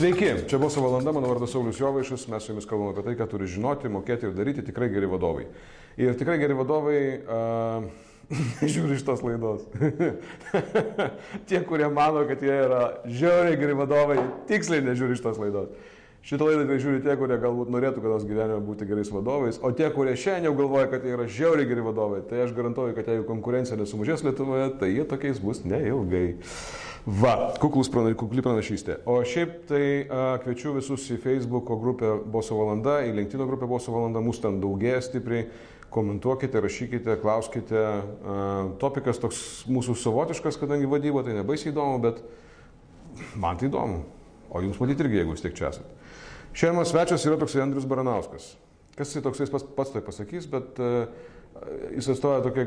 Sveiki, čia buvo valanda, mano vardas Saulis Jovaišas, mes su jumis kalbame apie tai, ką turi žinoti, mokėti ir daryti tikrai geri vadovai. Ir tikrai geri vadovai uh, žiūri iš tos laidos. Tie, kurie mano, kad jie yra žiauriai geri vadovai, tiksliai nežiūri iš tos laidos. Šitą laidą tikrai žiūri tie, kurie galbūt norėtų kada nors gyvenime būti gerais vadovais, o tie, kurie šiandien jau galvoja, kad jie yra žiauriai geri vadovai, tai aš garantuoju, kad jeigu konkurencija nesumažės Lietuvoje, tai jie tokiais bus neilgai. Va, kuklus prana, kukli pranašystė. O šiaip tai a, kviečiu visus į Facebook grupę Boso valanda, į LinkedIn grupę Boso valanda, mūsų ten daugėja stipriai. Komentuokite, rašykite, klauskite. A, topikas toks mūsų savotiškas, kadangi vadyba tai nebaisiai įdomu, bet man tai įdomu. O jums matyti irgi, jeigu vis tiek čia esate. Šiandien svečias yra toksai Andrius Baranauskas. Kas jis toksai pats, pats tai pasakys, bet uh, jis atstovauja tokia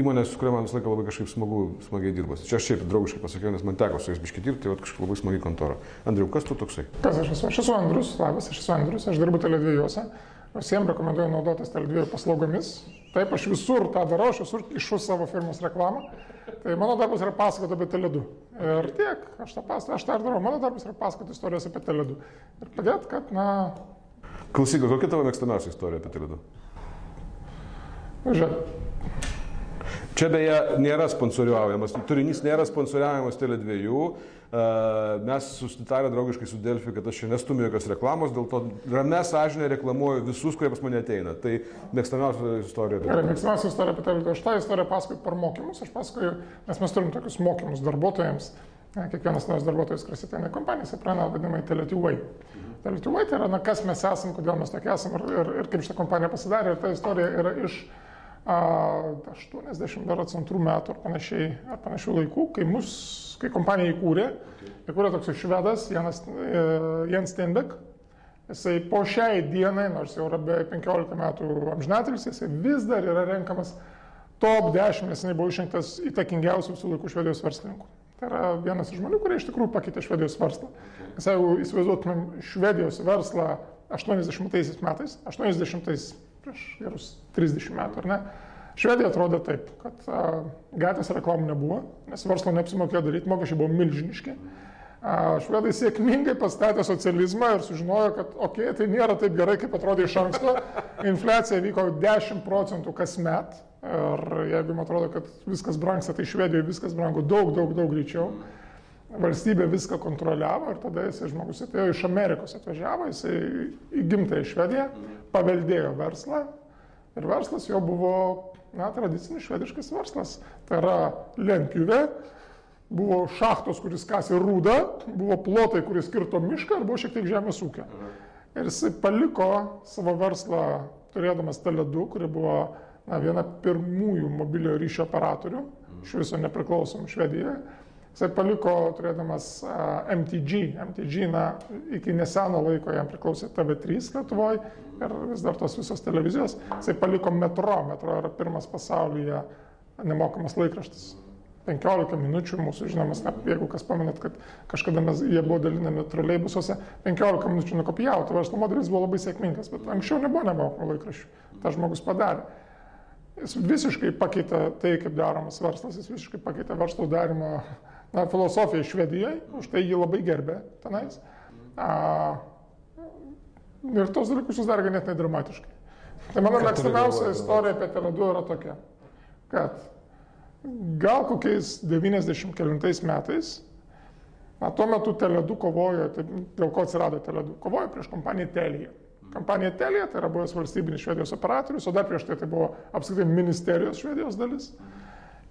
įmonė, su kuria man visą laiką labai kažkaip smagu, smagiai dirbasi. Čia aš šiaip draugiškai pasakiau, nes man teko su jais biški dirbti, tai kažkaip labai smagi kontora. Andriu, kas tu toksai? Kas aš esu? Aš esu Andrius, labas, aš esu Andrius, aš dirbu televizijose. Visiems rekomenduoju naudotis televizijų paslaugomis. Taip, aš visur tą darau, aš visur išu savo firmos reklamą. Tai mano darbas yra pasakoti apie Teledu. Ir tiek, aš tą, pas, aš tą ir darau. Mano darbas yra pasakoti istorijas apie Teledu. Ir padėti, kad, na... Klausyk, kokia tavo mėgstamiausia istorija apie Teledu? Žiūrėk, Čia beje nėra sponsoriuojamas, turinys nėra sponsoriuojamas Tele2. Mes susitarę draugiškai su Delfi, kad aš čia nestumiu jokios reklamos, dėl to ramę sąžinę reklamuoju visus, kurie pas mane ateina. Tai mėgstamiausia istorija. Gerai, mėgstamiausia istorija apie Teledu. Aš tą istoriją pasakoju per mokymus. Aš pasakoju, nes mes turim tokius mokymus darbuotojams. Na, Kiekvienas naujas darbuotojas, kuris ateina į kompaniją, jis praeina vadinamai Tele2. Tele2 tai yra, na, kas mes esame, kodėl mes tokie esame ir, ir, ir kaip šitą kompaniją pasidarė. Ir ta istorija yra iš a, 82 metų ar panašiai, ar panašių laikų, kai, mus, kai kompanija įkūrė, įkūrė toks švedas Janas, e, Jens Steinbeck. Jisai po šiai dienai, nors jau yra beveik 15 metų amžinatelis, jisai vis dar yra renkamas top 10, nes jisai buvo išrinktas įtakingiausių visų laikų švedijos verslininkų. Tai yra vienas iš žmonių, kurie iš tikrųjų pakeitė švedijos verslą. Nes jeigu įsivaizduotumėm švedijos verslą 80 metais, 80 prieš gerus 30 metų, ar ne? Švedija atrodo taip, kad a, gatvės reklamų nebuvo, nes verslo neapsimokėjo daryti, mokesčiai buvo milžiniški. A, švedai sėkmingai pastatė socializmą ir sužinojo, kad, okei, okay, tai nėra taip gerai, kaip atrodė iš anksto. Infliacija vyko 10 procentų kasmet. Ir jeigu jums atrodo, kad viskas brangsta, tai Švedijoje viskas brango daug, daug, daug greičiau. Valstybė viską kontroliavo ir tada jisai žmogus atėjo iš Amerikos, atvažiavo, jisai į gimtąją Švediją, paveldėjo verslą ir verslas jo buvo, na, tradicinis švediškas verslas. Tai yra lentpjūvė, buvo šachtos, kuris kasė rūdą, buvo plotai, kuris skirto mišką ir buvo šiek tiek žemės ūkio. Ir jisai paliko savo verslą turėdamas Tele2, kuri buvo na, viena pirmųjų mobiliojo ryšio operatorių, iš viso nepriklausomų Švedijoje. Jisai paliko turėdamas uh, MTG. MTG, na, iki neseno laiko jam priklausė TV3 Lietuvoje ir vis dar tos visos televizijos. Jisai paliko Metro. Metro yra pirmas pasaulyje nemokamas laikraštis. 15 minučių mūsų žinomas, na, jeigu kas pamenat, kad kažkada mes, jie buvo dalinami troleibusuose, 15 minučių nukopijavo, tai verslo modelis buvo labai sėkmingas, bet anksčiau nebuvo nemokamų laikraščių. Ta žmogus padarė. Jis visiškai pakeitė tai, kaip daromas verslas, jis visiškai pakeitė verslo darimo na, filosofiją Švedijoje, už tai jį labai gerbė tenais. A, ir tos dalykus jis dar ganėtinai dramatiškai. Tai mano mėgstamiausia istorija apie Teledu yra tokia, kad gal kokiais 90 metais, na, tuo metu Teledu kovojo, tai dėl ko atsirado Teledu, kovojo prieš kompaniją Telija. Kompanija Telija tai yra buvęs valstybinis švedijos operatorius, o dar prieš tai tai buvo apskritai ministerijos švedijos dalis.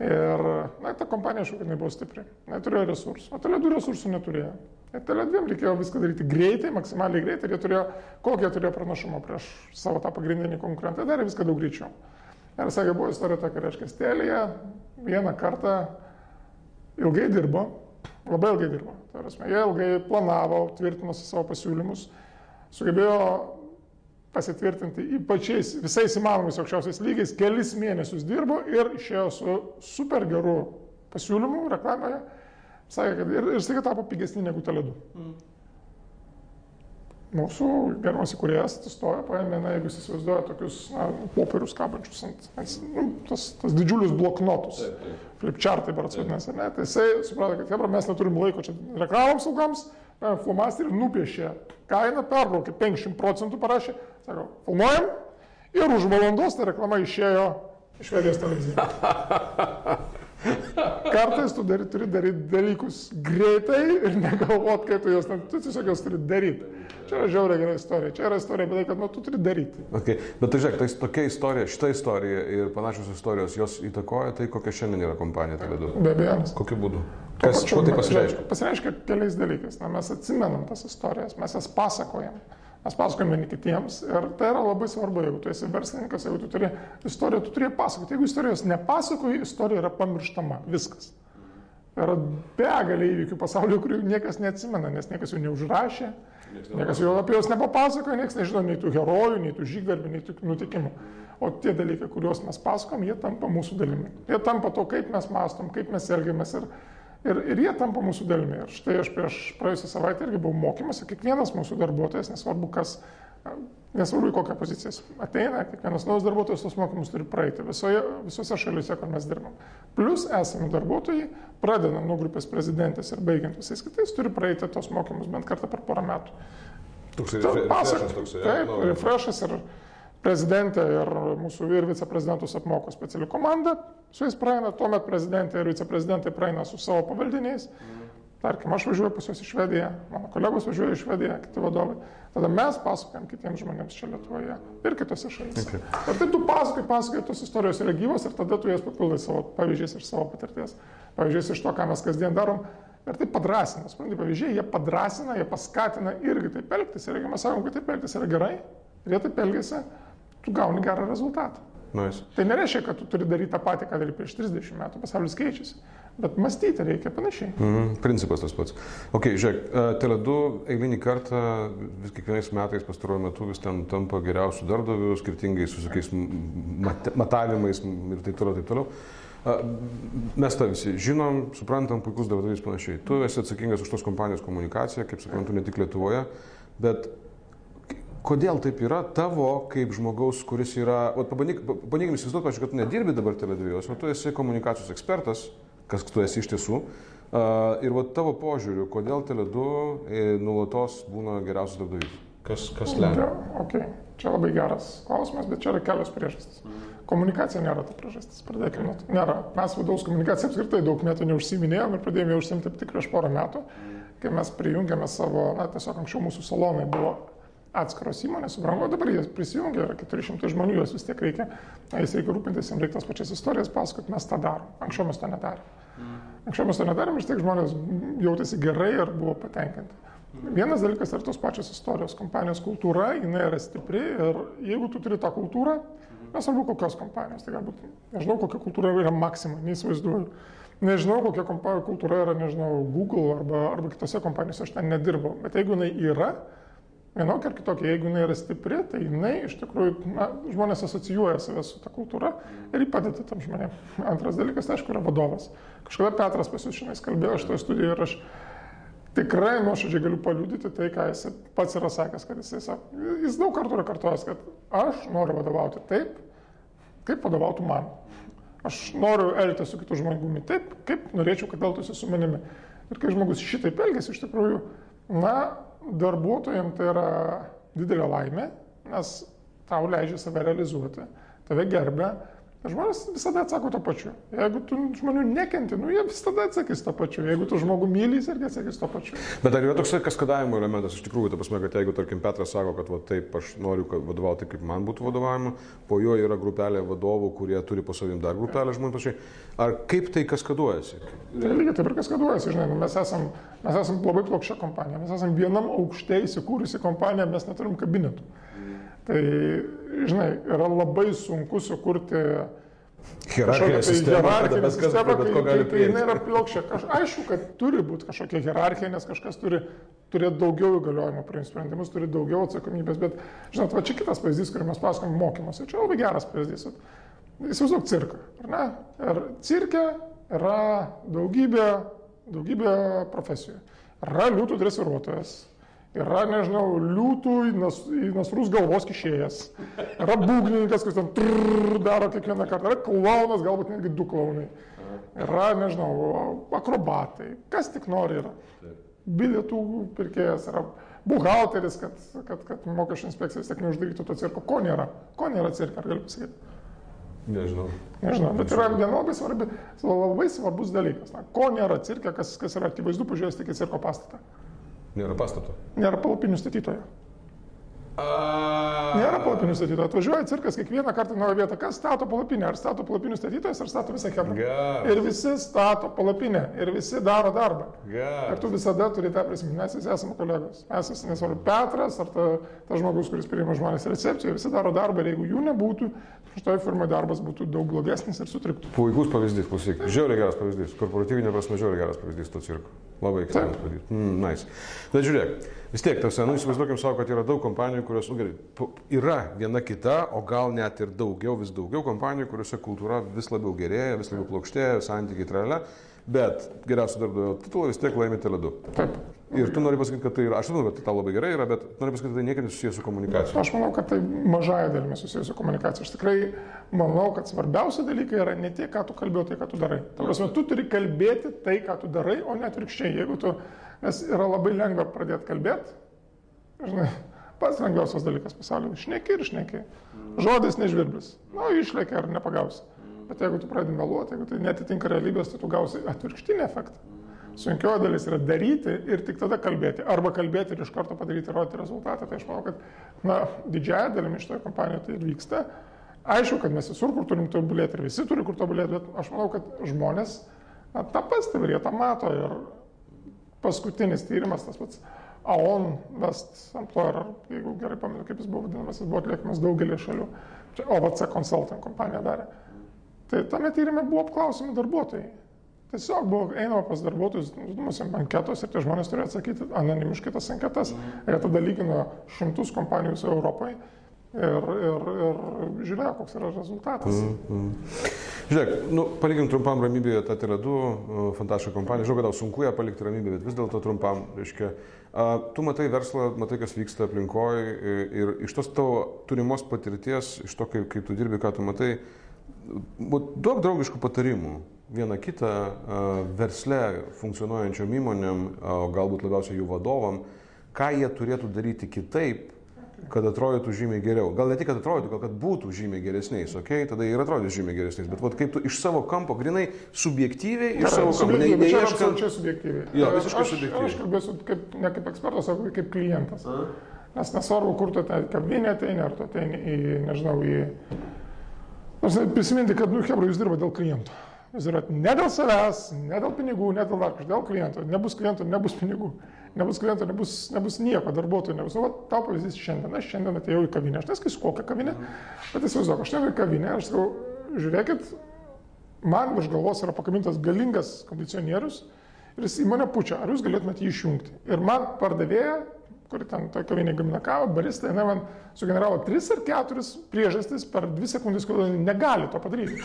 Ir na, ta kompanija aišku, kad nebuvo stipri, neturėjo resursų, o Teledu resursų neturėjo. Ir Teledviem reikėjo viską daryti greitai, maksimaliai greitai ir jie turėjo, kokį jie turėjo pranašumą prieš savo tą pagrindinį konkurentą, darė viską daug greičiau. Ir sakė, buvo istorija tokia, reiškia, Telija vieną kartą ilgai dirbo, labai ilgai dirbo. Prasme, jie ilgai planavo, tvirtinosi savo pasiūlymus, sugebėjo pasitvirtinti į pačiais visais įmanomais aukščiausiais lygiais, kelis mėnesius dirbo ir išėjo su super geru pasiūlymu reklamoje. Sakė, kad ir, ir staiga tapo pigesni negu teledu. Mm. Mūsų gerbiamas įkūrėjas atsistojo, paėmė, na, jeigu jūs įsivaizduojate tokius na, popierius kabančius ant, ant nu, tas, tas didžiulius bloknotus, flipchartai, beras vadinasi, ne, tai jisai suprato, kad hebra, mes neturim laiko čia reklamoms ilgams, flomasterį, nupiešė kainą, perbraukė 50 procentų, parašė, sako, filmuojam ir už valandos ta reklama išėjo iš Švedijos televizijos. Kartais tu dari, turi daryti dalykus greitai ir negalvot, kaip tu juos, tu tiesiog juos turi daryti. Čia yra žiauria gera istorija. Čia yra istorija apie tai, kad nu, tu turi daryti. Okay. Bet tai žiūrėk, tai tokia istorija, šita istorija ir panašios istorijos, jos įtakoja tai, kokia šiandien yra kompanija Teledu. Be abejo. Kokiu būdu? Kas, kuo tai pasireiškia? Pasireiškia keliais dalykais. Na, mes atsimenam tas istorijas, mes jas pasakojam. Mes pasakojame vieni kitiems ir tai yra labai svarbu, jeigu tu esi verslininkas, jeigu tu turi istoriją, tu turi pasakoti. Jeigu istorijos nepasakoji, istorija yra pamirštama. Viskas. Yra begalė įvykių pasaulyje, kurių niekas neatsimena, nes niekas jų neužrašė, Niekas jau apie juos nepapasakoja, niekas nežino nei tų herojų, nei tų žygdarbių, nei tų nutikimų. O tie dalykai, kuriuos mes pasakom, jie tampa mūsų dalimi. Jie tampa to, kaip mes mastom, kaip mes elgiamės ir, ir, ir jie tampa mūsų dalimi. Ir štai aš prieš praėjusią savaitę irgi buvau mokymuose, kiekvienas mūsų darbuotojas, nesvarbu kas, nesvarbu į kokią poziciją ateina, kiekvienas naujas darbuotojas tos mokymus turi praeiti visoje, visose šalise, kur mes dirbam. Plus esami darbuotojai, pradedant nuo grupės prezidentės ir baigiant visais kitais, turi praeiti tos mokymus bent kartą per porą metų. Toksai refreshas toksai. Taip, no, refreshas ir prezidentė ir mūsų ir viceprezidentus apmoko speciali komanda, su jais praeina, tuomet prezidentė ir viceprezidentai praeina su savo pavaldiniais. Tarkim, aš važiuoju pas juos į Švediją, mano kolegos važiuoja į Švediją, kiti vadovai. Tada mes pasakojam kitiems žmonėms čia Lietuvoje ir kitose šalyse. Okay. Ir taip tu pasakai, pasakai, tos istorijos yra gyvos ir tada tu jas papildai savo pavyzdžiais ir savo patirties. Pavyzdžiais iš to, ką mes kasdien darom. Ir tai padrasina, suprantate, pavyzdžiai, jie padrasina, jie paskatina irgi taip elgtis. Ir jeigu mes sakom, kad taip elgtis yra gerai, ir jie taip elgesi, tu gauni gerą rezultatą. Nice. Tai nereiškia, kad tu turi daryti tą patį, ką darė prieš 30 metų, pasaulis keičiasi. Bet mąstyti reikia panašiai. Mm, principas tas pats. Ok, žiūrėk, e, Tele2 eilinį kartą vis kiekvienais metais pastaruoju metu vis ten tampa geriausių darbdavių, skirtingai su tokiais mat matavimais ir taip toliau, taip toliau. E, mes tą visi žinom, suprantam, puikus darbdavys panašiai. Tu esi atsakingas už tos kompanijos komunikaciją, kaip suprantu, ne tik Lietuvoje, bet kodėl taip yra tavo kaip žmogaus, kuris yra, o pabandyk, pabandykim įsivaizduoti, kad tu nedirbi dabar Tele2, o tu esi komunikacijos ekspertas, kas tu esi iš tiesų. Uh, ir va tavo požiūriu, kodėl Tele2 e, nulatos būna geriausias darbdavys? Kas, kas lemia? Okay. Čia labai geras klausimas, bet čia yra kelios priežastys. Komunikacija nėra ta priežastis, pradėkime nuo to. Nėra. Mes vidaus komunikaciją apskritai daug metų neužsiminėjom ir pradėjome užsimti tik prieš porą metų, kai mes prijungėme savo, na tiesiog anksčiau mūsų salonai buvo atskiros įmonės, subrango, dabar jie prisijungia, yra 400 žmonių, juos vis tiek reikia, jais reikia rūpintis, jiems reikia tas pačias istorijas pasakoti, mes tą darom. Anksčiau mes to nedarėm. Mm. Anksčiau mes to nedarėm ir vis tiek žmonės jautėsi gerai ir buvo patenkinti. Mm. Vienas dalykas yra tos pačios istorijos, kompanijos kultūra, jinai yra stipri ir jeigu tu turi tą kultūrą, mm. nesvarbu kokios kompanijos, tai galbūt, nežinau, kokia kultūra yra Maxima, neįsivaizduoju. Nežinau, kokia kultūra yra, nežinau, Google arba, arba kitose kompanijose, aš ten nedirbau, bet jeigu jinai yra, vienokia ar kitokia, jeigu jinai yra stipri, tai jinai iš tikrųjų, na, žmonės asocijuoja save su ta kultūra ir jį padeda tam žmonėm. Antras dalykas, tai aišku, yra vadovas. Kažkada Petras pas jūs šiandien kalbėjo šitoje studijoje ir aš tikrai nuoširdžiai galiu paliūdyti tai, ką jis pats yra sakęs, kad jisai sako, jis daug kartų yra kartuojęs, kad aš noriu vadovauti taip, kaip vadovautų man. Aš noriu elgtis su kitu žmogumi taip, kaip norėčiau, kad elgtųsi su manimi. Ir kai žmogus šitaip elgesi, iš tikrųjų, na, darbuotojams tai yra didelė laimė, nes tau leidžia save realizuoti, tave gerbia. Žmonės visada atsako to pačiu. Jeigu tu žmonių nekenti, nu jie visada atsakys to pačiu. Jeigu tu žmogų mylis, irgi atsakys to pačiu. Bet ar yra toks kaskadavimo elementas iš tikrųjų, ta prasme, kad jeigu, tarkim, Petras sako, kad va, taip, aš noriu vadovauti, kaip man būtų vadovavimo, po jo yra grupelė vadovų, kurie turi po savim dar grupelę žmonių pačiai. Ar kaip tai kaskaduojasi? Tai lygiai taip ir kaskaduojasi, žinai, nu, mes esame Mes esame labai plokščia kompanija, mes esame vienam aukšte įsikūrusi kompanija, mes neturim kabinetų. Tai, žinai, yra labai sunku sukurti Hierarchinė sistema, hierarchinė sistema, kai, kai, kai jinai yra plokščia. Kaž, aišku, kad turi būti kažkokia hierarchija, nes kažkas turi turėti daugiau įgaliojimų priimti sprendimus, turi daugiau atsakomybės, bet, žinot, va čia kitas pavyzdys, kurį mes pasakom mokymuose, čia labai geras pavyzdys. Įsivaizduok cirką, ar ne? Ir cirke yra daugybė daugybė profesijų. Yra liūtų dresiruotojas, yra, nežinau, liūtų į, nas, į nasrus galvos kišėjas, yra būgnininkas, kuris ten trrr, daro kiekvieną kartą, yra klaunas, galbūt netgi du klaunai, yra, nežinau, akrobatai, kas tik nori yra. bilietų pirkėjas, yra buhalteris, kad, kad, kad mokesčių inspekcija vis tiek neuždarytų to cirko. Ko nėra? Ko nėra cirka, ar galiu pasakyti? Nežinau. Nežinau, bet yra viena labai, svarbi, labai svarbus dalykas. Na, ko nėra cirke, kas, kas yra akivaizdu, pažiūrėjus tik į cirko pastatą. Nėra pastato. Nėra palapinių statytojo. A... Nėra palapinių statytojo. Atvažiuoja cirkas kiekvieną kartą naują vietą. Kas stato palapinę? Ar stato palapinių statytojas, ar stato visą? Geras. Ir visi stato palapinę. Ir visi daro darbą. Geras. Ir tu visada turi tą prisiminti. Mes visi esame kolegos. Mes esame nesvarbu Petras ar ta, ta žmogus, kuris priima žmonės recepcijoje. Visi daro darbą ir jeigu jų nebūtų, šitoje firmoje darbas būtų daug blogesnis ir sutriktų. Puikus pavyzdys, klausyk. Žiauriai geras pavyzdys. Korporatyvinė prasme žiauriai geras pavyzdys to cirko. Labai ekscellent pavyzdys. Mm, nice. Bet žiūrėk, vis tiek, tas, nu, įsivaizduokim savo, kad yra daug kompanijų, kurios, nu, gerai, yra viena kita, o gal net ir daugiau, vis daugiau kompanijų, kuriuose kultūra vis labiau gerėja, vis labiau plokštėja, santykiai trelė, bet geriausio darbdavio titulą vis tiek laimi Tele2. Taip. Ir tu nori pasakyti, kad tai yra, aš žinau, kad tai tau labai gerai yra, bet nori pasakyti, kad tai niekiek nesusijęs su komunikacija. Aš manau, kad tai mažąją dalimi susijęs su komunikacija. Aš tikrai manau, kad svarbiausia dalykai yra ne tiek, ką tu kalbėjai, tai ką tu darai. Ta prasme, tu turi kalbėti tai, ką tu darai, o ne atvirkščiai. Jeigu tu, nes yra labai lengva pradėti kalbėti, žinai, pats lengviausias dalykas pasaulyje. Šneki ir šneki. Žodis nežvirblis. Na, nu, išlėkia ar nepagausi. Bet jeigu tu pradedi meluoti, jeigu tai netitinka realybės, tai tu gausi atvirkštinį efektą. Sunkioji dalis yra daryti ir tik tada kalbėti. Arba kalbėti ir iš karto padaryti, rodyti rezultatą. Tai aš manau, kad na, didžiąją dalimi šitoje kompanijoje tai vyksta. Aišku, kad mes visur, kur turim tobulėti ir visi turi kur tobulėti, bet aš manau, kad žmonės na, tą pastebi ir jie tą mato. Ir paskutinis tyrimas, tas pats AON West Employer, jeigu gerai pamenu, kaip jis buvo vadinamas, jis buvo atliekamas daugelį šalių. Čia OVC Consulting kompanija darė. Tai tame tyrimė buvo apklausimi darbuotojai. Tiesiog buvo einama pas darbuotojus, žinomuose anketos ir tie žmonės turėjo atsakyti anonimiškai tas anketas. Ir tada lygino šimtus kompanijų visoje Europoje ir, ir, ir žiūrėjo, koks yra rezultatas. Mm, mm. Žiūrėk, nu, palikim trumpam ramybėje tą Tele2, fantastiška kompanija. Žinau, kad tau sunku ją palikti ramybėje, bet vis dėlto trumpam, reiškia, tu matai verslą, matai, kas vyksta aplinkoje ir iš tos tavo turimos patirties, iš to, kaip, kaip tu dirbi, ką tu matai, duok draugiškų patarimų vieną kitą versle funkcionuojančiom įmonėm, o galbūt labiausiai jų vadovam, ką jie turėtų daryti kitaip, kad atrodytų žymiai geriau. Gal ne tik, kad atrodytų, gal kad būtų žymiai geresniais, okei, okay? tada ir atrodys žymiai geresniais, bet vat, kaip tu iš savo kampo, grinai subjektyviai, iš savo kampo, ne, ne, čia neieškant... absoliučiai subjektyviai. Jo, visiškai aš, subjektyviai. Aš kalbėsiu kaip, ne kaip ekspertas, o kaip klientas. Nes nesvarbu, kur tu ten kavinė ateini, ar tu ateini į, nežinau, į... Nors prisiminti, kad, nu, Hebra, jūs dirbate dėl klientų. Dirbate ne dėl savęs, ne dėl pinigų, ne dėl dar kažko, dėl klientų. Nebus klientų, nebus pinigų. Nebus klientų, nebus, nebus nieko, darbuotojų nebus. O tau pavyzdys šiandien. Aš šiandien atėjau į kavinę. Aš nesakysiu, kokią kavinę, bet įsivaizduok, aš atėjau į kavinę, aš sakau, žiūrėkit, man virš galvos yra pakabintas galingas kondicionierius ir jis į mane pučia, ar jūs galėtumėte jį išjungti. Ir man pardavėja, kuri ten toje kavinėje gamina kavą, barista, jinai man sugeneravo 3 ar 4 priežastis per 2 sekundės, kodėl negali to padaryti.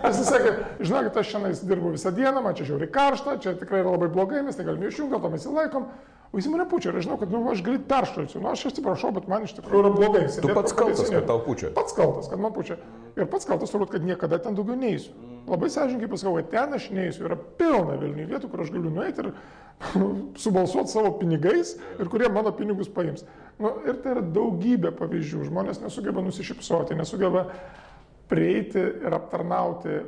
Jis sakė, žinokit, aš šiandien dirbu visą dieną, man čia žiauri karšta, čia tikrai yra labai blogai, mes negalime išjungti, dėl to mes įlaikom. O jis mane pučia ir aš žinau, kad nu, aš greit peršalsiu. Nu, aš atsiprašau, bet man iš tikrųjų yra blogai. Tu pats kaltas, kad tau pučia. Pats kaltas, kad man pučia. Ir pats kaltas turbūt, kad niekada ten daugiau neįsiu. Labai sąžininkai pasakau, kad ten aš neįsiu. Yra pilna Vilnių vietų, kur aš galiu nueiti ir subalsuoti savo pinigais ir kurie mano pinigus paims. Nu, ir tai yra daugybė pavyzdžių. Žmonės nesugeba nusišypsoti, nesugeba prieiti ir aptarnauti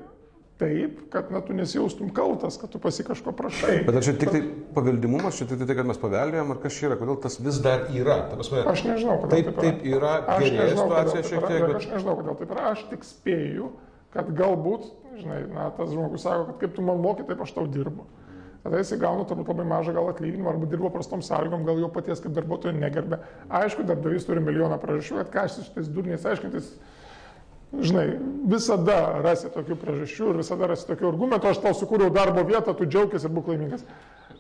taip, kad na, tu nesijaustum kaltas, kad tu pasi kažko prašai. Bet ar čia tik tai paveldimumas, čia tik tai, kad mes paveldėjom, ar kas čia yra, kodėl tas vis dar yra? Ta prasme, aš nežinau, kodėl taip, taip yra. Aš gerėja nežinau, kodėl situacija taip šiek yra. tiek. Bet... Aš nežinau, kodėl taip yra. Aš tik spėju, kad galbūt, žinai, na, tas žmogus sako, kad kaip tu man moki, taip aš tau dirbu. Tada jisai gauna turbūt labai mažą gal atlyginimą arba dirbo prastom sąlygom, gal jo paties kaip darbuotojo negerbė. Aišku, darbdavys turi milijoną priežasčių, kad ką aš su šitais durniais aiškintis, žinai, visada rasi tokių priežasčių ir visada rasi tokių argumentų, aš tau sukūriau darbo vietą, tu džiaugis ir būk laimingas.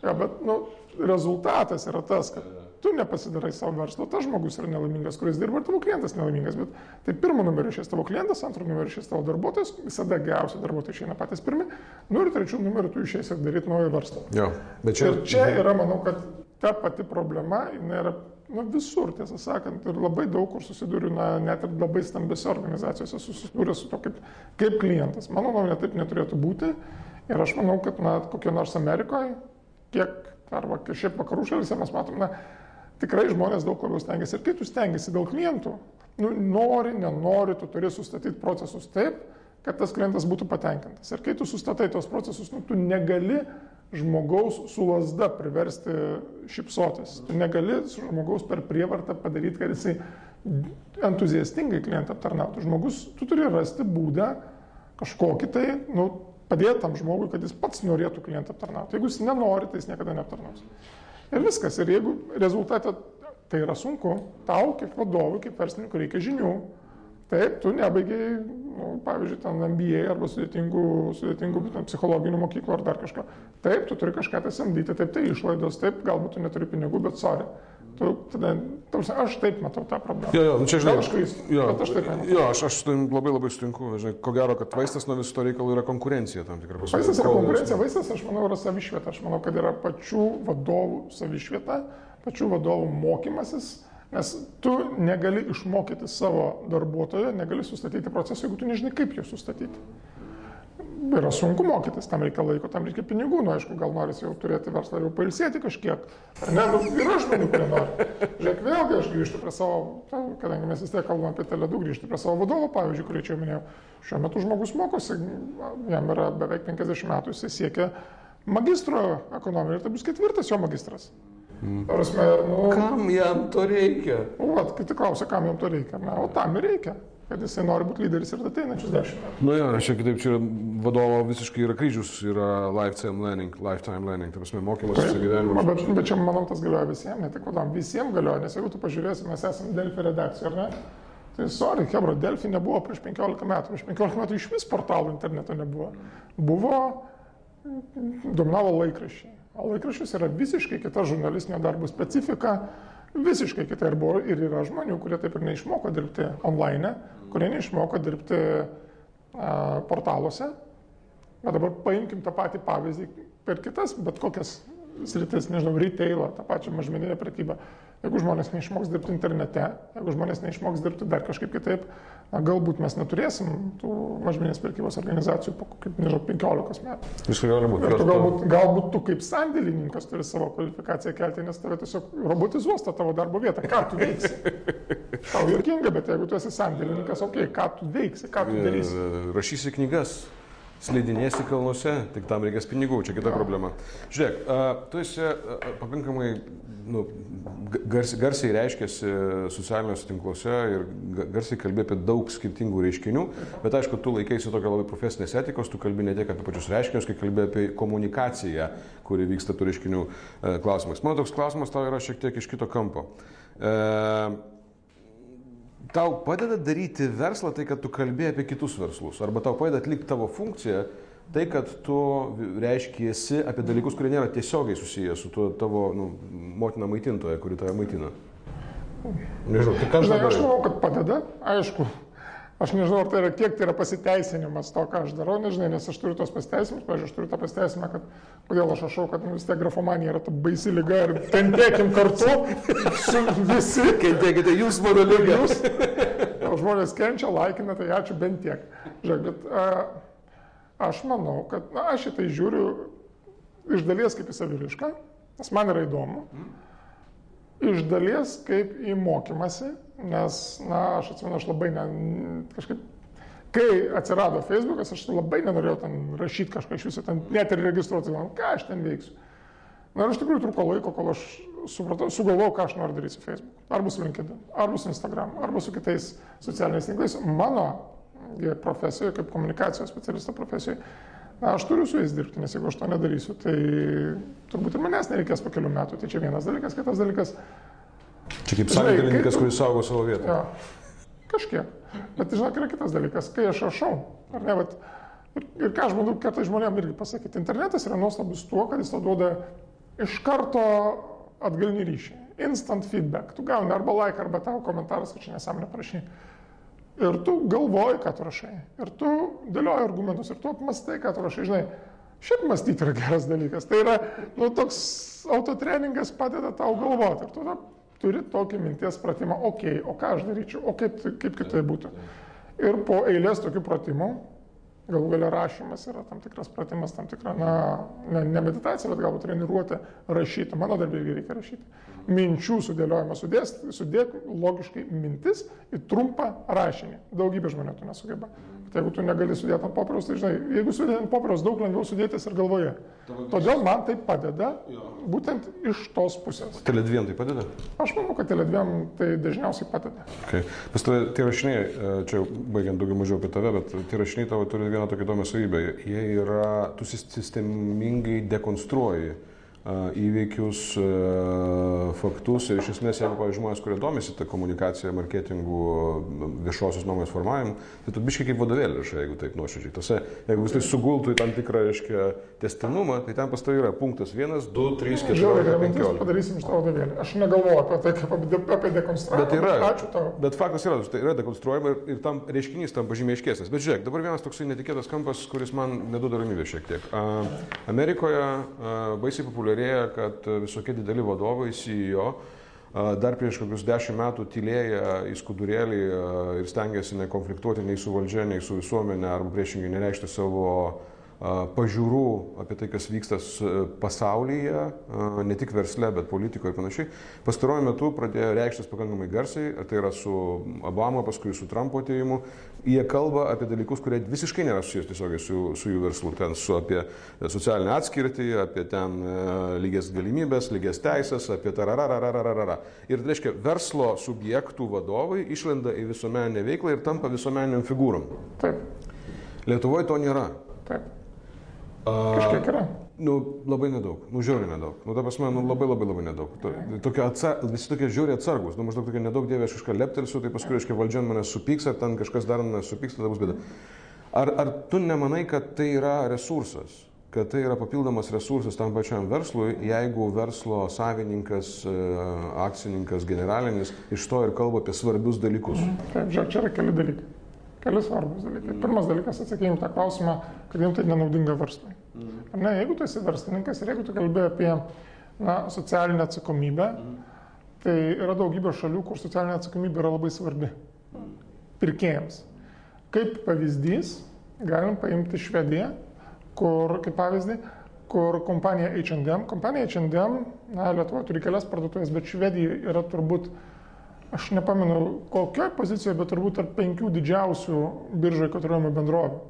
Ja, bet nu, rezultatas yra tas, kad tu nepasidarai savo verslo, tas žmogus yra nelaimingas, kuris dirba ir tavo klientas nelaimingas. Bet tai pirmo numerio šis tavo klientas, antro numerio šis tavo darbuotojas, visada geriausi darbuotojai išeina patys pirmi, nu ir trečių numerių tu išeisi daryti naują verslą. Jo, bet čia... Ir čia yra, manau, kad ta pati problema, jinai yra nu, visur, tiesą sakant, ir labai daug kur susidūriu, na, net ir labai stambiose organizacijose susidūrė su to kaip, kaip klientas. Mano nuomonė taip neturėtų būti. Ir aš manau, kad, na, kokie nors Amerikoje, kiek Arba šiaip vakarų šalyse mes matome, tikrai žmonės daug labiau stengiasi. Ir kai tu stengiasi dėl klientų, nu, nori, nenori, tu turi sustatyti procesus taip, kad tas klientas būtų patenkintas. Ir kai tu sustatai tos procesus, nu, tu negali žmogaus su lasda priversti šipsotis. Tu negali žmogaus per prievartą padaryti, kad jisai entuziastingai klientą aptarnautų. Žmogus, tu turi rasti būdą kažkokį tai, nu, padėti tam žmogui, kad jis pats norėtų klientą aptarnauti. Jeigu jis nenori, tai jis niekada neaptarnaus. Ir viskas. Ir jeigu rezultatą tai yra sunku, tau kaip vadovui, kaip verslininkui reikia žinių. Taip, tu nebaigiai, nu, pavyzdžiui, ten MBA arba sudėtingų, sudėtingų ten, psichologinių mokyklų ar dar kažką. Taip, tu turi kažką tai samdyti, taip, tai išlaidos, taip, galbūt tu neturi pinigų, bet sorry. Tu, tada, tarsi, aš taip matau tą problemą. Jo, jo, nu čia žinai, aš klystu, jo, aš taip jo, aš, aš labai labai sutinku. Žinai, ko gero, kad vaistas nuo viso to reikalo yra konkurencija tam tikra prasme. Vaistas yra konkurencija, vaistas, aš manau, yra savišvieta. Aš manau, kad yra pačių vadovų savišvieta, pačių vadovų mokymasis, nes tu negali išmokyti savo darbuotojo, negali sustatyti procesą, jeigu tu nežinai, kaip jį sustatyti. Yra sunku mokytis, tam reikia laiko, tam reikia pinigų, nu aišku, gal norisi jau turėti verslą jau pailsėti kažkiek. Ne, nu, yra žmonių, kurie nori. Žiūrėk, vėlgi aš grįžtu prie savo, kadangi mes vis tiek kalbame apie teledų, grįžtu prie savo vadovo, pavyzdžiui, kurį čia jau minėjau. Šiuo metu žmogus mokosi, jam yra beveik 50 metų, jis siekia magistro ekonomiją ir tai bus ketvirtas jo magistras. Prasme, nu, Kam jam to reikia? nu, vat, kiti klausia, kam jam to reikia. Na, o tam ir reikia, kad jisai nori būti lyderis ir ateinančius dešimt metų. Nu jo, čia kitaip, čia vadovo visiškai yra kryžius, yra lifetime learning, lifetime learning, tai prasme, mokymas visą gyvenimą. Bet, bet čia, manau, tas galioja visiems, ne tik vadom, visiems galioja, nes jeigu tu pažiūrėsi, mes esame Delfi redakcija, ar ne? Tai sorry, Hebra, Delfi nebuvo prieš 15 metų, prieš 15 metų iš vis portalų interneto nebuvo. Buvo, dominavo laikraščiai. O laikraščius yra visiškai kita žurnalistinio darbo specifika, visiškai kita ir buvo ir yra žmonių, kurie taip ir neišmoko dirbti online, kurie neišmoko dirbti a, portaluose, Bet dabar paimkim tą patį pavyzdį per kitas, bet kokias sritis, nežinau, retailą, tą pačią mažmeninę prekybą. Jeigu žmonės neišmoks dirbti internete, jeigu žmonės neišmoks dirbti dar kažkaip kitaip, na, galbūt mes neturėsim tų mažmeninės prekybos organizacijų po, kaip, nežinau, 15 metų. Viską gali būti. Tu galbūt, galbūt tu kaip sandėlininkas turi savo kvalifikaciją kelti, nes tave tiesiog robotizuos tą tavo darbo vietą. Ką tu veiksi? Tau juokinga, bet jeigu tu esi sandėlininkas, okei, okay, ką tu veiksi, ką tu darysi? Rašysi knygas, slidinėsi kalnuose, tik tam reikės pinigų, čia kita problema. Žiūrėk, tu esi pakankamai nu, garsiai, garsiai reiškėsi socialiniuose tinkluose ir ga- garsiai kalbė apie daug skirtingų reiškinių, bet aišku, tu laikaisi tokio labai profesinės etikos, tu kalbi ne tiek apie pačius reiškinius, kai kalbė apie komunikaciją, kuri vyksta tų reiškinių e, klausimais. Mano toks klausimas tau yra šiek tiek iš kito kampo. E, tau padeda daryti verslą tai, kad tu kalbėjai apie kitus verslus, arba tau padeda atlikti tavo funkciją, tai, kad tu reiškiesi apie dalykus, kurie nėra tiesiogiai susiję su tuo tavo nu, motina maitintoja, kuri tave maitina. Nežinau, tai ką aš Žinai, aš darau? manau, kad padeda, aišku. Aš nežinau, ar tai yra, kiek tai yra pasiteisinimas to, ką aš darau, nežinai, nes aš turiu tos pasiteisinimus, pavyzdžiui, aš turiu tą pasiteisinimą, kad kodėl aš rašau, kad nu, vis tiek grafomanija yra ta baisi lyga ir kentėkim kartu su visi. Kentėkite, jūs mano lyga. Jūs, žmonės kenčia, laikina, tai ačiū bent tiek. Žiūrėk, bet a, aš manau, kad na, aš šitai žiūriu iš dalies kaip į savirišką, nes man yra įdomu. Iš dalies kaip į mokymasi, nes, na, aš atsimenu, aš labai ne, kažkaip, kai atsirado Facebookas, aš labai nenorėjau ten rašyti kažką iš viso, ten net ir registruoti, man, ką aš ten veiksiu. Na ir iš tikrųjų truko laiko, kol aš supratau, sugalvojau, ką aš noriu daryti su Facebook. Arba su LinkedIn, arba su Instagram, arba su kitais socialiniais tinklais. Mano profesijoje, kaip komunikacijos specialisto profesijoje, aš turiu su jais dirbti, nes jeigu aš to nedarysiu, tai turbūt ir manęs nereikės po kelių metų. Tai čia vienas dalykas, kitas dalykas, Čia kaip sąjungininkas, kuris saugo savo vietą. jo, kažkiek. Bet žinok, yra kitas dalykas, kai aš rašau, ar ne, bet ir, ir ką aš manau, kartais žmonėms irgi pasakyti, internetas yra nuostabus tuo, kad jis tau duoda iš karto atgalinį ryšį, instant feedback, tu gauni arba like, arba tavo komentaras, kad čia nesąmonė parašy. Ir tu galvoji, ką tu rašai. Ir tu dėlioji argumentus, ir tu apmastai, ką tu rašai. Žinai, šiaip mąstyti yra geras dalykas. Tai yra, nu, toks autotreningas padeda tau galvoti. Ir tu tada turi tokį minties pratimą, okei, okay, o ką aš daryčiau, o kaip, kaip kitaip būtų. Ir po eilės tokių pratimų, galų galia rašymas yra tam tikras pratimas, tam tikra, na, ne, ne meditacija, bet galbūt treniruotė rašyti. Mano darbė irgi reikia rašyti. Minčių sudėliojimą sudės, sudėk logiškai mintis į trumpą rašinį. Daugybė žmonių to nesugeba. Bet jeigu tu negali sudėti ant popieriaus, tai žinai, jeigu sudėti ant popieriaus, daug lengviau sudėtis ir galvoje. Todėl man tai padeda būtent iš tos pusės. Teledviem tai padeda? Aš manau, kad teledviem tai dažniausiai padeda. Okay. Pas tave tie rašiniai, e, čia baigiant daugiau mažiau apie tave, bet tie rašiniai tavo turi vieną tokią įdomią savybę. Jie yra, tu sistemingai dekonstruoji įvykius, faktus ir iš esmės, jeigu, pavyzdžiui, žmonės, kurie domisi tą komunikaciją, marketingų, viešosios nuomonės formavimu, tai tu biškai kaip vadovėlį rašai, jeigu taip nuoširdžiai. Tose, jeigu vis tai sugultų į tam tikrą, reiškia, testinumą, tai ten pas tai yra punktas 1, 2, 3, 4, Žiauriai, 15. padarysim iš to vadovėlį. Aš negalvoju apie tai, kaip apie, apie dekonstravimą. Bet yra. Ačiū tau. Bet faktas yra, tai yra dekonstruojama ir, ir tam reiškinys tam pažymiai aiškesnis. Bet žiūrėk, dabar vienas toksai netikėtas kampas, kuris man neduoda ramybės šiek tiek. A, Amerikoje a, baisiai populiarėja, kad visokie dideli vadovai, CEO, a, dar prieš kokius dešimt metų tylėję į skudurėlį a, ir stengiasi nekonfliktuoti nei su valdžia, nei su visuomenė, arba priešingai nereikšti savo pažiūrų apie tai, kas vyksta s- pasaulyje, ne tik versle, bet politikoje ir panašiai. Pastaruoju metu pradėjo reikštis pakankamai garsiai, ar tai yra su Obama, paskui su Trumpo atėjimu. Jie kalba apie dalykus, kurie visiškai nėra susijęs tiesiogiai su, su jų verslu. Ten su apie socialinę atskirtį, apie ten e, lygias galimybės, lygias teisės, apie tararararararara. Ir tai reiškia, verslo subjektų vadovai išlenda į visuomeninę veiklą ir tampa visuomeniniam figūrom. Taip, Lietuvoje to nėra. taip. Kažkiek yra. Nu, labai nedaug, nu, žiauriai nedaug. Nu, ta prasme, nu, labai labai labai nedaug. To, tokia atsa, visi tokie žiauriai atsargus. Nu, maždaug tokia nedaug dievė, aš kažką leptelsiu, tai paskui, reiškia, valdžia manęs supyks, ar ten kažkas dar manęs supyks, tada bus bėda. Ar, ar tu nemanai, kad tai yra resursas? Kad tai yra papildomas resursas tam pačiam verslui, jeigu verslo savininkas, e, akcininkas, generalinis iš to ir kalba apie svarbius dalykus. Taip, žiūrėk, čia yra keli dalykai. Keli svarbus dalykai. Pirmas dalykas, atsakykime tą klausimą, kad jums tai nenaudinga verslui. Ar ne, jeigu tu esi verslininkas ir jeigu tu kalbė apie na, socialinę atsakomybę, tai yra daugybė šalių, kur socialinė atsakomybė yra labai svarbi pirkėjams. Kaip pavyzdys, galim paimti Švediją, kur, kaip pavyzdį, kur kompanija H&M, kompanija H&M, na, Lietuva turi kelias parduotuvės, bet Švedija yra turbūt aš nepamenu kokioje pozicijoje, bet turbūt tarp penkių didžiausių biržoje kotiruojamų bendrovių.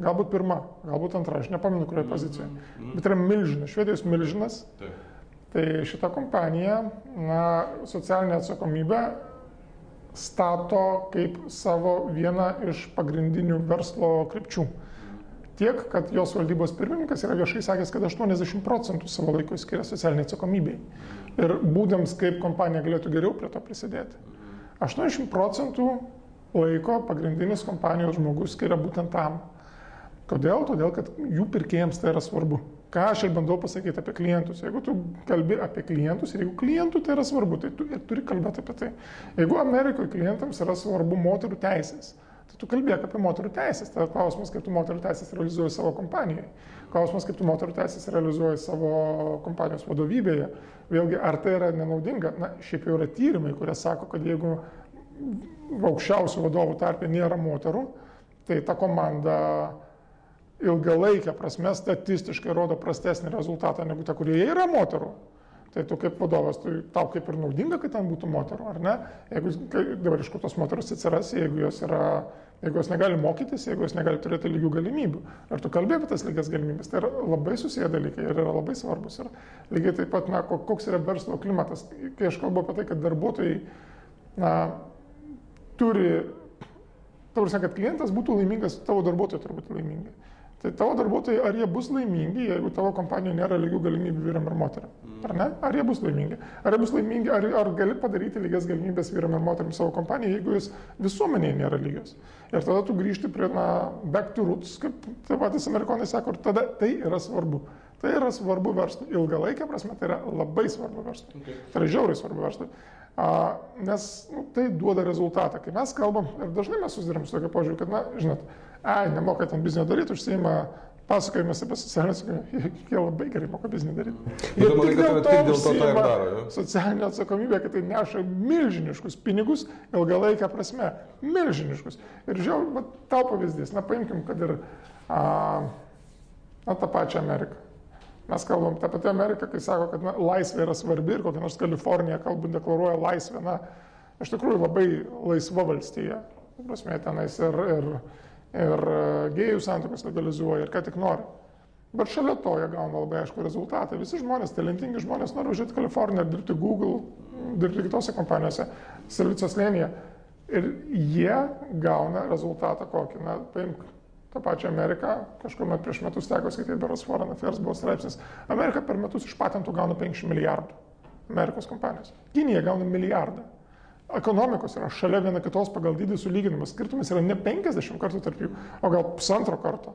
Galbūt pirma, galbūt antra, aš nepamenu kurioje pozicijoje. Bet yra milžinas, švedijos milžinas. Tai šita kompanija na, socialinę atsakomybę stato kaip savo vieną iš pagrindinių verslo krypčių. Tiek, kad jos valdybos pirmininkas yra viešai sakęs, kad 80 procentų savo laiko skiria socialiniai atsakomybei. Ir būdams, kaip kompanija galėtų geriau prie to prisidėti. 80 procentų laiko pagrindinis kompanijos žmogus skiria būtent tam. Kodėl? Todėl, kad jų pirkėjams tai yra svarbu. Ką aš ir bandau pasakyti apie klientus. Jeigu tu kalbi apie klientus ir jeigu klientų tai yra svarbu, tai tu ir turi kalbėti apie tai. Jeigu Amerikoje klientams yra svarbu moterų teisės, tai tu kalbėk apie moterų teisės. Tai klausimas, kaip tu moterų teisės realizuoji savo kompanijoje. Klausimas, kaip tu moterų teisės realizuoji savo kompanijos vadovybėje. Vėlgi, ar tai yra nenaudinga? Na, šiaip jau yra tyrimai, kurie sako, kad jeigu aukščiausių vadovų tarpe nėra moterų, tai ta komanda ilgalaikę prasme statistiškai rodo prastesnį rezultatą negu ta, kurioje yra moterų. Tai tu kaip vadovas, tai tau kaip ir naudinga, kad ten būtų moterų, ar ne? Jeigu dabar iš kur tos moteros atsiras, jeigu jos, yra, jeigu jos negali mokytis, jeigu jos negali turėti lygių galimybių. Ar tu kalbėjai apie tas lygias galimybės? Tai yra labai susiję dalykai ir yra labai svarbus. Ir lygiai taip pat, na, ko- koks yra verslo klimatas. Kai aš kalbu apie tai, kad darbuotojai, na, turi, tavars, kad klientas būtų laimingas, tavo darbuotojai turi būti laimingi. Tai tavo darbuotojai, ar jie bus laimingi, jeigu tavo kompanijoje nėra lygių galimybių vyram ir moteriam? Ar ne? Ar jie bus laimingi? Ar jie bus laimingi, ar, ar gali padaryti lygias galimybės vyram ir moteriam savo kompanijoje, jeigu jūs visuomenėje nėra lygios? Ir tada tu grįžti prie, na, back to roots, kaip tai patys amerikonai sako, ir tada tai yra svarbu. Tai yra svarbu verslui. Ilgalaikė prasme tai yra labai svarbu verslui. Okay. Tai yra žiauriai svarbu verslui. Nes nu, tai duoda rezultatą. Kai mes kalbam, ir dažnai mes susidurėm su tokia požiūrė, kad, na, žinot, ai, nemoka ten biznio daryti, užsieima pasakojimas apie atsakomybę. Jie labai gerai moka biznį daryti. Tu manai, kad tai tik dėl to tą ir daro, jo? Socialinė atsakomybė, kad tai neša milžiniškus pinigus ilgalaikę prasme. Milžiniškus. Ir žiūrėjau, tau pavyzdys, na paimkim, kad ir a, na, tą pačią Ameriką. Mes kalbam tą patį Ameriką, kai sako, kad na, laisvė yra svarbi ir kokia nors Kalifornija, kalbant, deklaruoja laisvę. Na, iš tikrųjų labai laisva valstija. Prasme, tenais ir, ir, ir gėjų santokas legalizuoja ir ką tik nori. Bet šalia to jie gauna labai aišku rezultatą. Visi žmonės, talentingi žmonės nori važiuoti Kaliforniją, dirbti Google, dirbti kitose kompanijose, Silicijos lėnyje. Ir jie gauna rezultatą kokį. Na, paimk tą pačią Ameriką, kažkuomet prieš metus teko skaityti Beros Foreign Affairs buvo straipsnis. Amerika per metus iš patentų gauna 50 milijardų. Amerikos kompanijos. Kinija gauna milijardą. Ekonomikos yra šalia viena kitos pagal dydį sulyginimas. Skirtumas yra ne 50 kartų tarp jų, o gal pusantro karto.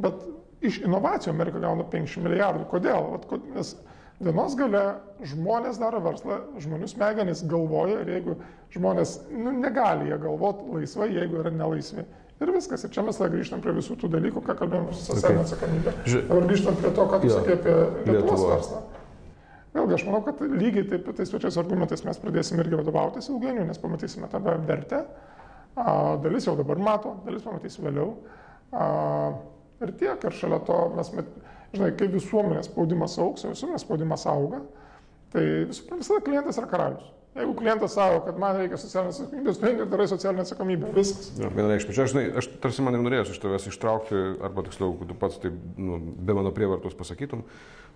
Bet iš inovacijų Amerika gauna 50 milijardų. Kodėl? Vat, nes dienos gale žmonės daro verslą, žmonių smegenys galvoja ir jeigu žmonės nu, negali jie galvoti laisvai, jeigu yra nelaisvi. Ir viskas. Ir čia mes grįžtam prie visų tų dalykų, ką kalbėjome su socialinė okay. atsakomybė. Dabar grįžtam prie to, ką tu sakė apie Lietuvos verslą. Vėlgi, aš manau, kad lygiai taip tais pačiais argumentais mes pradėsime irgi vadovautis ilgainiui, nes pamatysime tą vertę. A, dalis jau dabar mato, dalis pamatys vėliau. A, ir tiek, ir šalia to mes, žinai, kai visuomenės spaudimas auks, visuomenės spaudimas auga, tai visada klientas yra karalius. Jeigu klientas savo, kad man reikia socialinės atsakomybės, tu eini ir darai socialinę atsakomybę. Viskas. Ja, Vienareikšmiai. Aš, žinai, aš tarsi man ir norėjau iš tavęs ištraukti, arba tiksliau, tu pats taip nu, be mano prievartos pasakytum,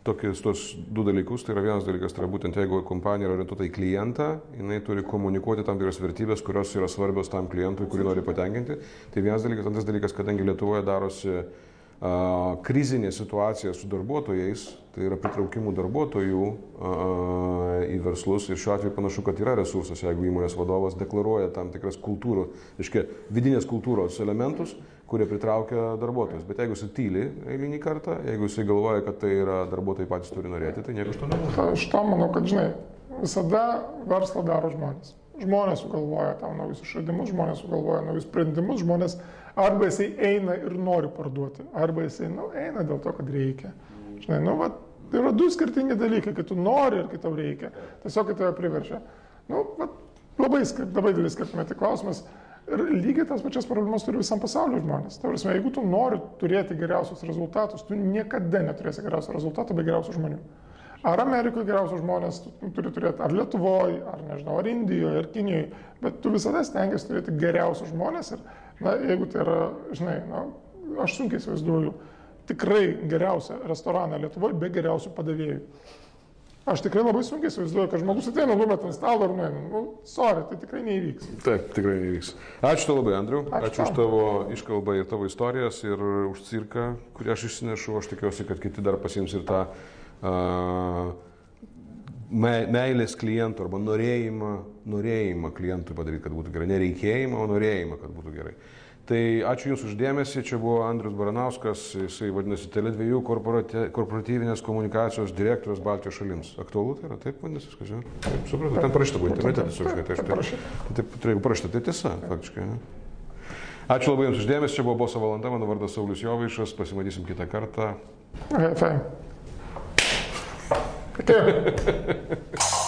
tokius tos du dalykus. Tai yra vienas dalykas, tai yra būtent jeigu kompanija yra orientuota į klientą, jinai turi komunikuoti tam tikras vertybės, kurios yra svarbios tam klientui, kurį nori patenkinti. Tai vienas dalykas. Antras dalykas, kadangi Lietuvoje darosi krizinė situacija su darbuotojais, tai yra pritraukimų darbuotojų į verslus ir šiuo atveju panašu, kad yra resursas, jeigu įmonės vadovas deklaruoja tam tikras kultūrų, reiškia vidinės kultūros elementus, kurie pritraukia darbuotojus. Bet jeigu jis tyli eilinį kartą, jeigu jis galvoja, kad tai yra darbuotojai patys turi norėti, tai nieko iš to nebus. Aš to manau, kad žinai, visada verslą daro žmonės. Žmonės sugalvoja tam naujus išradimus, žmonės sugalvoja naujus sprendimus, žmonės Arba jisai eina ir nori parduoti, arba jisai nu, eina dėl to, kad reikia. Žinai, nu, va, tai yra du skirtingi dalykai, kai tu nori ir kai tau reikia. Tiesiog, kai tave priverčia. Nu, va, labai, labai didelis skirtumai. Tai klausimas. Ir lygiai tas pačias problemas turi visam pasauliu žmonės. Tavasme, jeigu tu nori turėti geriausius rezultatus, tu niekada neturėsi geriausių rezultatų be geriausių žmonių. Ar Amerikoje geriausius žmonės tu turi turėti, ar Lietuvoje, ar nežinau, ar Indijoje, ar Kinijoje, bet tu visada stengiasi turėti geriausius žmonės ir Na, jeigu tai yra, žinai, na, aš sunkiai įsivaizduoju tikrai geriausią restoraną Lietuvoje be geriausių padavėjų. Aš tikrai labai sunkiai įsivaizduoju, kad žmogus ateina, numeta ant stalo ir nueina. Nu, sorry, tai tikrai neįvyks. Taip, tikrai neįvyks. Ačiū tau labai, Andriu. Ačiū, Ačiū už tavo iškalbą ir tavo istorijas ir už cirką, kurį aš išsinešu. Aš tikiuosi, kad kiti dar pasiims ir tą uh, meilės klientų arba norėjimą, norėjimą klientui padaryti, kad būtų gerai. Nereikėjimą, o norėjimą, kad būtų gerai. Tai ačiū Jūsų uždėmesi, čia buvo Andrius Baranauskas, jisai vadinasi Tele2 korporatyvinės komunikacijos direktorius Baltijos šalims. Aktualu tai yra, taip vadinasi, viskas, žinai. Taip, supratau, ten parašyta buvo internete, tiesiog, žinai, tai aš taip. Taip, tai jeigu parašyta, tai tiesa, faktiškai. Ne? Ačiū labai Jums uždėmesi, čia buvo Boso valanda, mano vardas Saulis Jovaišas, pasimatysim kitą kartą. Okay, Good